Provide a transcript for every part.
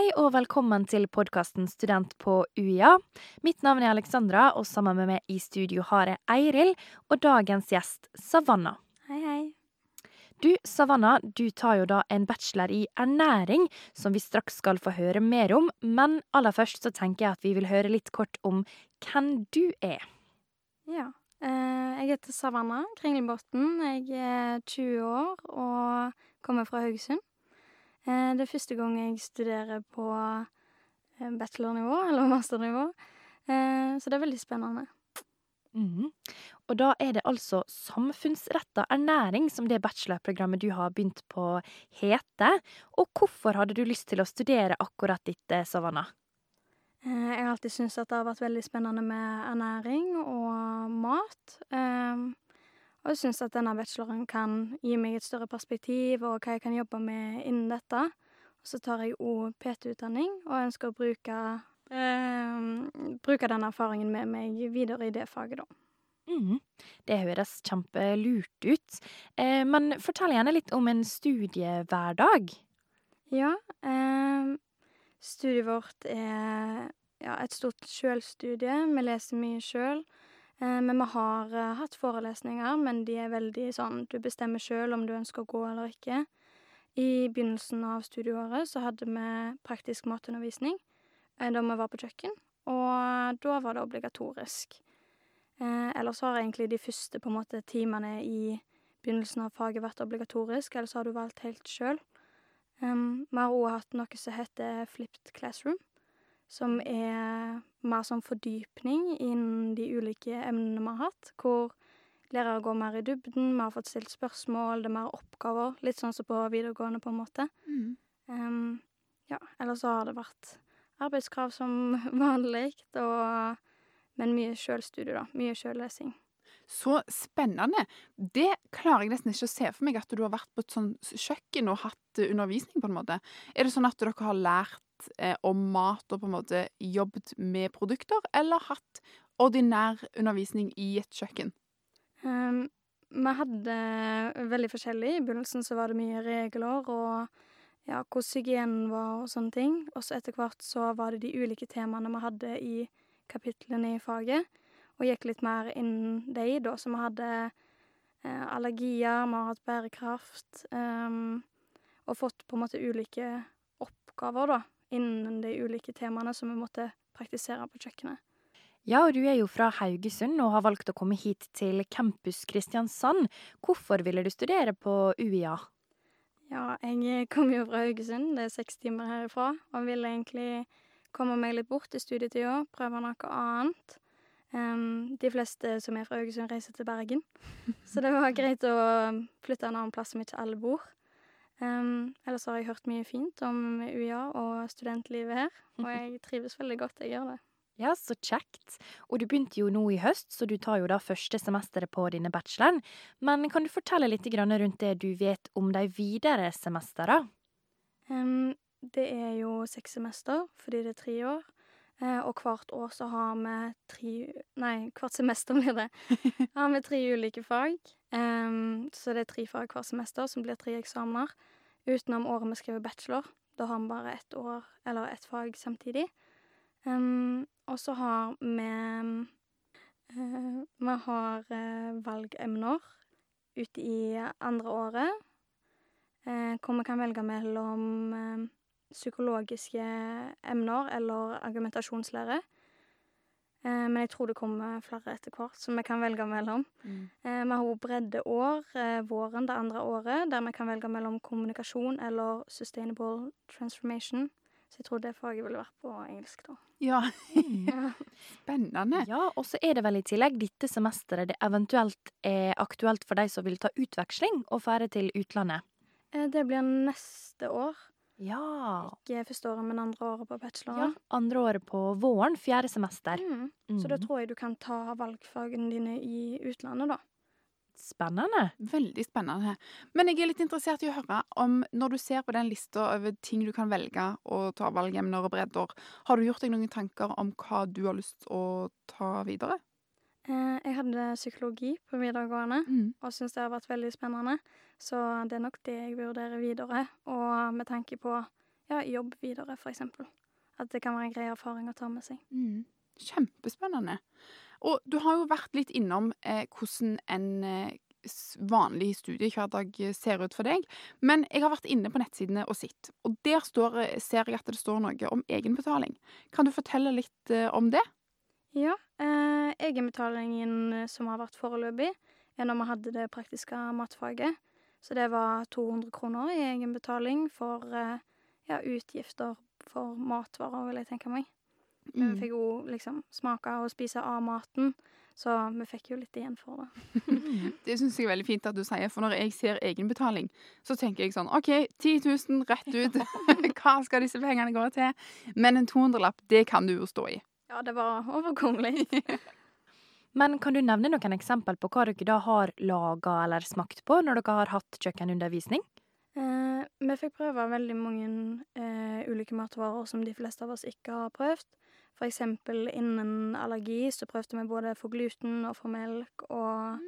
Hei og velkommen til podkasten Student på UiA. Mitt navn er Alexandra, og sammen med meg i studio har jeg Eiril og dagens gjest Savanna. Hei, hei. Du, Savanna, du tar jo da en bachelor i ernæring, som vi straks skal få høre mer om, men aller først så tenker jeg at vi vil høre litt kort om hvem du er. Ja. Eh, jeg heter Savanna Kringlebotn. Jeg er 20 år og kommer fra Haugesund. Eh, det er første gang jeg studerer på eh, bachelornivå, eller masternivå, eh, så det er veldig spennende. Mm. Og da er det altså samfunnsretta ernæring som det bachelorprogrammet du har begynt på heter. Og hvorfor hadde du lyst til å studere akkurat dette, Savanna? Jeg har alltid syntes at det har vært veldig spennende med ernæring og mat. Og syns at denne bacheloren kan gi meg et større perspektiv, og hva jeg kan jobbe med innen dette. Og så tar jeg òg PT-utdanning, og ønsker å bruke, eh, bruke den erfaringen med meg videre i det faget, da. Mm. Det høres kjempelurt ut. Eh, men fortell gjerne litt om en studiehverdag. Ja, eh, studiet vårt er ja, et stort sjølstudie. Vi leser mye sjøl. Eh, men vi har eh, hatt forelesninger, men de er veldig sånn du bestemmer sjøl om du ønsker å gå eller ikke. I begynnelsen av studieåret så hadde vi praktisk matundervisning eh, da vi var på kjøkken, og da var det obligatorisk. Eh, ellers har egentlig de første på en måte timene i begynnelsen av faget vært obligatorisk, ellers har du valgt helt sjøl. Vi har òg hatt noe som heter flipped classroom, som er mer sånn fordypning innen de ulike emnene vi har hatt, hvor lærere går mer i dybden, vi har fått stilt spørsmål, det er mer oppgaver, litt sånn som på videregående, på en måte. Um, ja, eller så har det vært arbeidskrav som vanlig, og men mye sjølstudie, da. Mye sjøllesing. Så spennende. Det klarer jeg nesten ikke å se for meg, at du har vært på et sånt kjøkken og hatt eh, undervisning, på en måte. Er det sånn at dere har lært eh, om mat og på en måte jobbet med produkter, eller hatt ordinær undervisning i et kjøkken? Um, vi hadde veldig forskjellig. I begynnelsen så var det mye regler og ja, hvordan hygienen var og sånne ting. Og så etter hvert så var det de ulike temaene vi hadde i kapitlene i faget. Og gikk litt mer inn de, da. Så vi hadde eh, allergier, vi har hatt bærekraft. Um, og fått på en måte ulike oppgaver, da, innen de ulike temaene som vi måtte praktisere på kjøkkenet. Ja, og du er jo fra Haugesund og har valgt å komme hit til Campus Kristiansand. Hvorfor ville du studere på UiA? Ja, jeg kommer jo fra Haugesund, det er seks timer herifra, og ville egentlig komme meg litt bort i studietida, prøve noe annet. Um, de fleste som er fra Haugesund, reiser til Bergen, så det var greit å flytte en annen plass som ikke alle bor. Ellers har jeg hørt mye fint om UiA og studentlivet her, og jeg trives veldig godt. Jeg gjør det. Ja, så kjekt. Og du begynte jo nå i høst, så du tar jo da første semesteret på denne bacheloren. Men kan du fortelle litt grann rundt det du vet om de videre semesterene? Um, det er jo seks semester, fordi det er tre år. Eh, og hvert år så har vi tre Nei, hvert semester blir det. har vi tre ulike fag. Em, så det er tre fag hvert semester, som blir tre eksamener. Utenom året vi skriver bachelor. Da har vi bare ett år, eller ett fag samtidig. Em, og så har vi eh, Vi har eh, valgemner ute i andre året. Hvor vi kan velge mellom eh, psykologiske emner eller argumentasjonslære. Eh, men jeg tror det kommer flere etter hvert som vi kan velge mellom. Eh, vi har òg breddeår eh, våren det andre året, der vi kan velge mellom kommunikasjon eller sustainable transformation. Så jeg tror det faget ville vært på engelsk, da. Ja, spennende. Ja, og så er det vel i tillegg dette semesteret det eventuelt er aktuelt for de som vil ta utveksling og fære til utlandet. Eh, det blir neste år. Ja. Ikke første året, men andre året på ja. Andre året på våren, fjerde semester. Mm. Så da Mhm. tror jeg du kan ta valgfagene dine i utlandet, da. Spennende. Veldig spennende. Men jeg er litt interessert i å høre om, når du ser på den lista over ting du kan velge å ta valgemner og bredder, har du gjort deg noen tanker om hva du har lyst til å ta videre? Eh, jeg hadde psykologi på videregående. Mm. og syns det har vært veldig spennende. Så det er nok det jeg vurderer videre. Og med tanke på ja, jobb videre, eksempel. At det kan være en grei erfaring å ta med seg. Mm. Kjempespennende. Og du har jo vært litt innom eh, hvordan en eh, vanlig studiehverdag ser ut for deg. Men jeg har vært inne på nettsidene og sett, og der står, eh, ser jeg at det står noe om egenbetaling. Kan du fortelle litt eh, om det? Ja, eh, egenbetalingen som har vært foreløpig, er når vi hadde det praktiske matfaget. Så det var 200 kroner i egenbetaling for eh, ja, utgifter for matvarer, vil jeg tenke meg. Men Mm. vi fikk jo liksom smake og spise av maten, så vi fikk jo litt igjen for det. Det syns jeg er veldig fint at du sier, for når jeg ser egenbetaling, så tenker jeg sånn OK, 10 000 rett ut. Hva skal disse pengene gå til? Men en 200-lapp, det kan du jo stå i. Ja, det var overkommelig. Men kan du nevne noen eksempel på hva dere da har laga eller smakt på når dere har hatt kjøkkenundervisning? Eh, vi fikk prøve veldig mange eh, ulike matvarer som de fleste av oss ikke har prøvd. Eksempel innen allergi så prøvde vi både for gluten og for melk og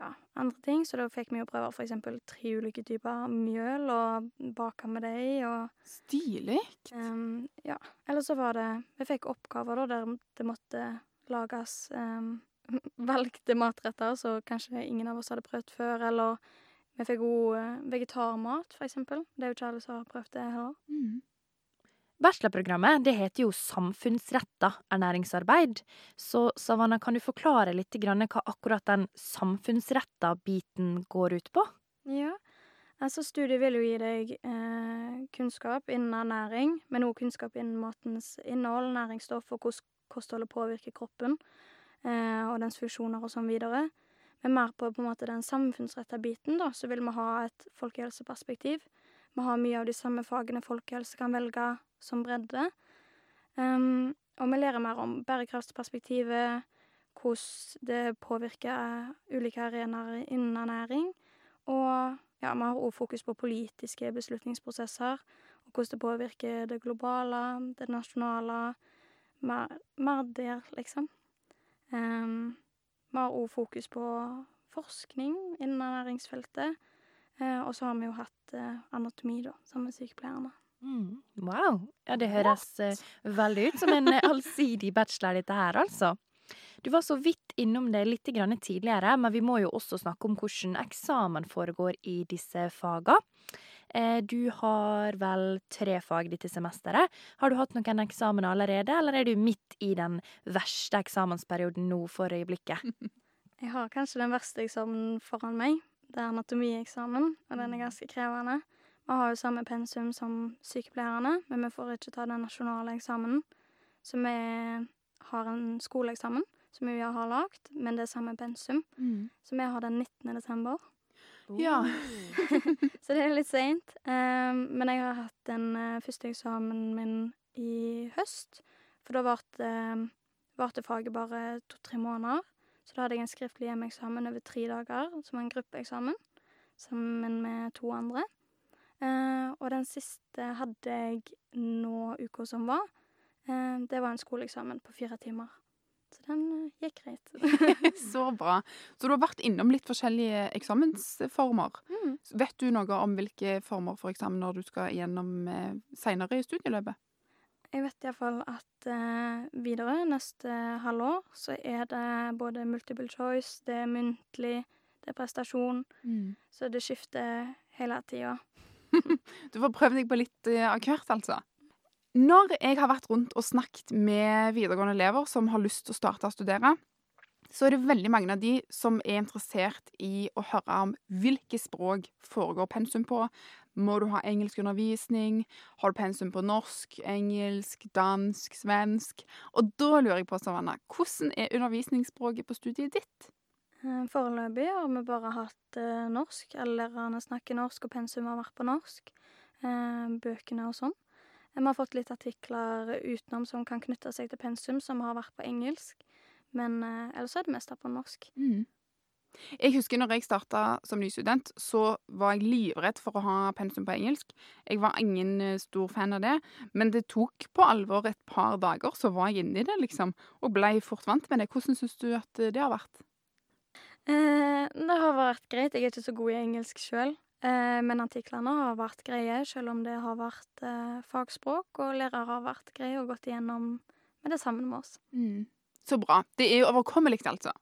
ja, andre ting. Så da fikk vi jo prøve for eksempel tre ulike typer mjøl og bake med dem. Og Stilig. Um, ja, eller så var det Vi fikk oppgaver da der det måtte lages um, valgte matretter som kanskje ingen av oss hadde prøvd før, eller vi fikk òg vegetarmat, for eksempel. Det er jo ikke alle som har prøvd det heller. Mm. Bachelorprogrammet det heter jo samfunnsretta ernæringsarbeid. Så Savannah, kan du forklare litt hva akkurat den samfunnsretta biten går ut på? Ja, altså studiet vil jo gi deg eh, kunnskap innen ernæring, men òg kunnskap innen matens innhold, næringsstoff og hvordan kostholdet påvirker kroppen eh, og dens funksjoner og sånn videre. Men mer på, på en måte den samfunnsretta biten, da, så vil vi ha et folkehelseperspektiv. Vi har mye av de samme fagene folkehelse kan velge som bredde. Og vi lærer mer om bærekraftsperspektivet, hvordan det påvirker ulike arenaer innen ernæring. Og ja, vi har òg fokus på politiske beslutningsprosesser, og hvordan det påvirker det globale, det nasjonale. Mer, mer der, liksom. Um, vi har òg fokus på forskning innen ernæringsfeltet. Uh, og så har vi jo hatt uh, anatomi, da, sammen med sykepleierne. Mm. Wow. Ja, det høres eh, veldig ut som en eh, allsidig bachelor, dette her, altså. Du var så vidt innom det litt grann tidligere, men vi må jo også snakke om hvordan eksamen foregår i disse fagene. Eh, Du har vel tre fag dette semesteret. Har du hatt noen eksamen allerede, eller er du midt i den verste eksamensperioden nå for øyeblikket? Jeg har kanskje den verste eksamen foran meg. Det er anatomieksamen, og den er ganske krevende. Vi har jo samme pensum som sykepleierne, men vi får ikke ta den nasjonale eksamenen. Så vi har en skoleeksamen som vi har lagd, men det er samme pensum. Mm. Så vi har den 19. desember. Ja. Så det er litt seint. Um, men jeg har hatt den uh, første eksamen min i høst. For da varte varte faget bare to-tre måneder. Så da hadde jeg en skriftlig hjemmeeksamen over tre dager, som var en gruppeeksamen, sammen med to andre. Eh, og den siste hadde jeg nå uka som var. Eh, det var en skoleeksamen på fire timer. Så den eh, gikk greit. Så bra. Så du har vært innom litt forskjellige eksamensformer. Mm. Vet du noe om hvilke former for eksamener du skal gjennom seinere i studieløpet? Jeg vet iallfall at eh, videre, neste halvår, så er det både multiple choice, det er muntlig, det er prestasjon. Så det skifter hele tida. Du får prøve deg på litt eh, av hvert, altså. Når jeg har vært rundt og snakket med videregående elever som har lyst til å starte å studere, så er det veldig mange av de som er interessert i å høre om hvilke språk foregår pensum på. Må du ha engelskundervisning? Har du pensum på norsk, engelsk, dansk, svensk? Og da lurer jeg på, Savanna, hvordan er undervisningsspråket på studiet ditt? Eh, Foreløpig har vi bare hatt eh, norsk. Alle lærerne snakker norsk, og pensum har vært på norsk. Eh, bøkene og sånn. Vi har fått litt artikler utenom som kan knytte seg til pensum, som har vært på engelsk. Men ellers er det mest på norsk. Mm. Jeg husker når jeg starta som ny student, så var jeg livredd for å ha pensum på engelsk. Jeg var ingen stor fan av det, men det tok på alvor et par dager, så var jeg inni det, liksom, og blei fort vant med det. Hvordan syns du at det har vært? Eh, det har vært greit. Jeg er ikke så god i engelsk sjøl. Eh, men artiklene har vært greie, selv om det har vært eh, fagspråk, og lærere har vært greie og gått igjennom med det sammen med oss. Mm. Så bra. Det er jo overkommelig, altså.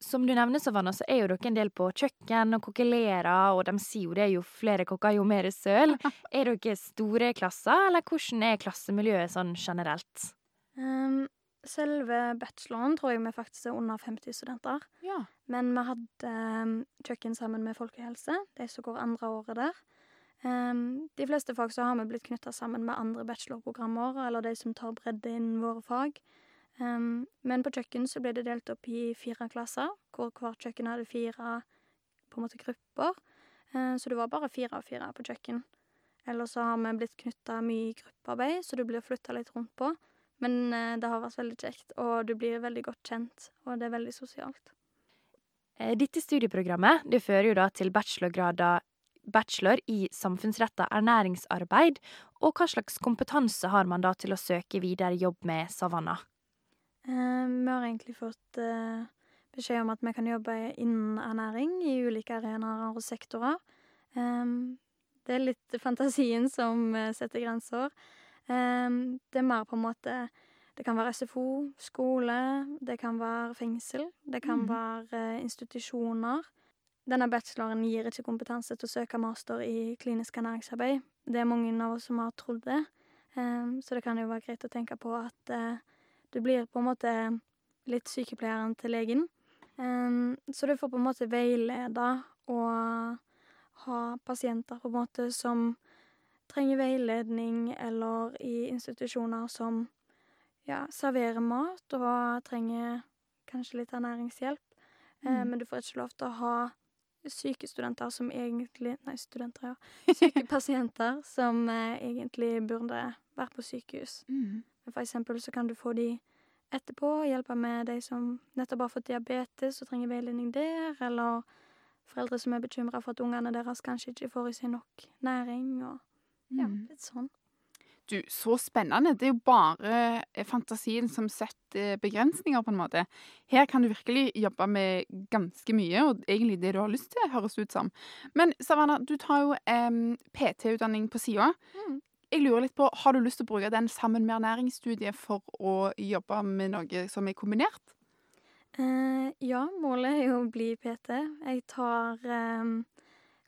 Som du nevner, Savanna, så er jo dere en del på kjøkken og kokkelerer, og de sier jo det, jo flere kokker, jo mer søl. Er dere store klasser, eller hvordan er klassemiljøet sånn generelt? Ehm, selve bacheloren tror jeg vi faktisk er under 50 studenter. Ja. Men vi hadde um, kjøkken sammen med folkehelse, de som går andre året der. Um, de fleste fag så har vi blitt knytta sammen med andre bachelorprogrammer, eller de som tar bredde innen våre fag. Um, men på kjøkken så ble det delt opp i fire klasser, hvor hvert kjøkken hadde fire på en måte grupper. Uh, så det var bare fire av fire på kjøkken. Ellers så har vi blitt knytta mye i gruppearbeid, så du blir flytta litt rundt på. Men eh, det har vært veldig kjekt, og du blir veldig godt kjent, og det er veldig sosialt. Eh, Dette studieprogrammet det fører jo da til bachelorgrader bachelor i samfunnsretta ernæringsarbeid, og hva slags kompetanse har man da til å søke videre jobb med Savanna? Eh, vi har egentlig fått eh, beskjed om at vi kan jobbe innen ernæring i ulike arenaer og sektorer. Em, det er litt fantasien som eh, setter grenser. Em, det er mer på en måte Det kan være SFO, skole, det kan være fengsel, det kan Mhm. være eh, institusjoner. Denne bacheloren gir ikke kompetanse til å søke master i klinisk ernæringsarbeid. Det er mange av oss som har trodd det, så det kan jo være greit å tenke på at eh, du blir på en måte litt sykepleieren til legen. Så du får på en måte veilede og ha pasienter på en måte som trenger veiledning, eller i institusjoner som ja, serverer mat og trenger kanskje litt ernæringshjelp. Eh, Mm. men du får ikke lov til å ha syke studenter som egentlig Nei, studenter, ja. Syke pasienter som eh, egentlig burde vært på sykehus. Mm. For eksempel så kan du få de etterpå, hjelpe med de som nettopp har fått diabetes og trenger veiledning der, eller foreldre som er bekymra for at ungene deres kanskje ikke får i seg nok næring, og ja, Mm. litt sånn. Du, så spennende. Det er jo bare eh, fantasien som setter begrensninger, på en måte. Her kan du virkelig jobbe med ganske mye, og egentlig det du har lyst til, høres ut som. Men Savannah, du tar jo eh, PT-utdanning på sida. Mm. Jeg lurer litt på, Har du lyst til å bruke den sammen med ernæringsstudiet for å jobbe med noe som er kombinert? Eh, ja, målet er jo å bli PT. Jeg tar eh,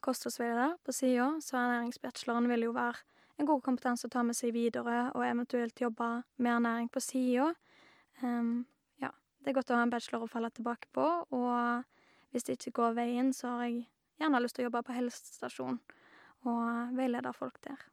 kostholdsveileder på sida, så ernæringsbacheloren vil jo være en god kompetanse å ta med seg videre, og eventuelt jobbe med ernæring på sida. Um, ja, det er godt å ha en bachelor å falle tilbake på, og hvis det ikke går veien, så har jeg gjerne lyst til å jobbe på helsestasjon og veilede folk der.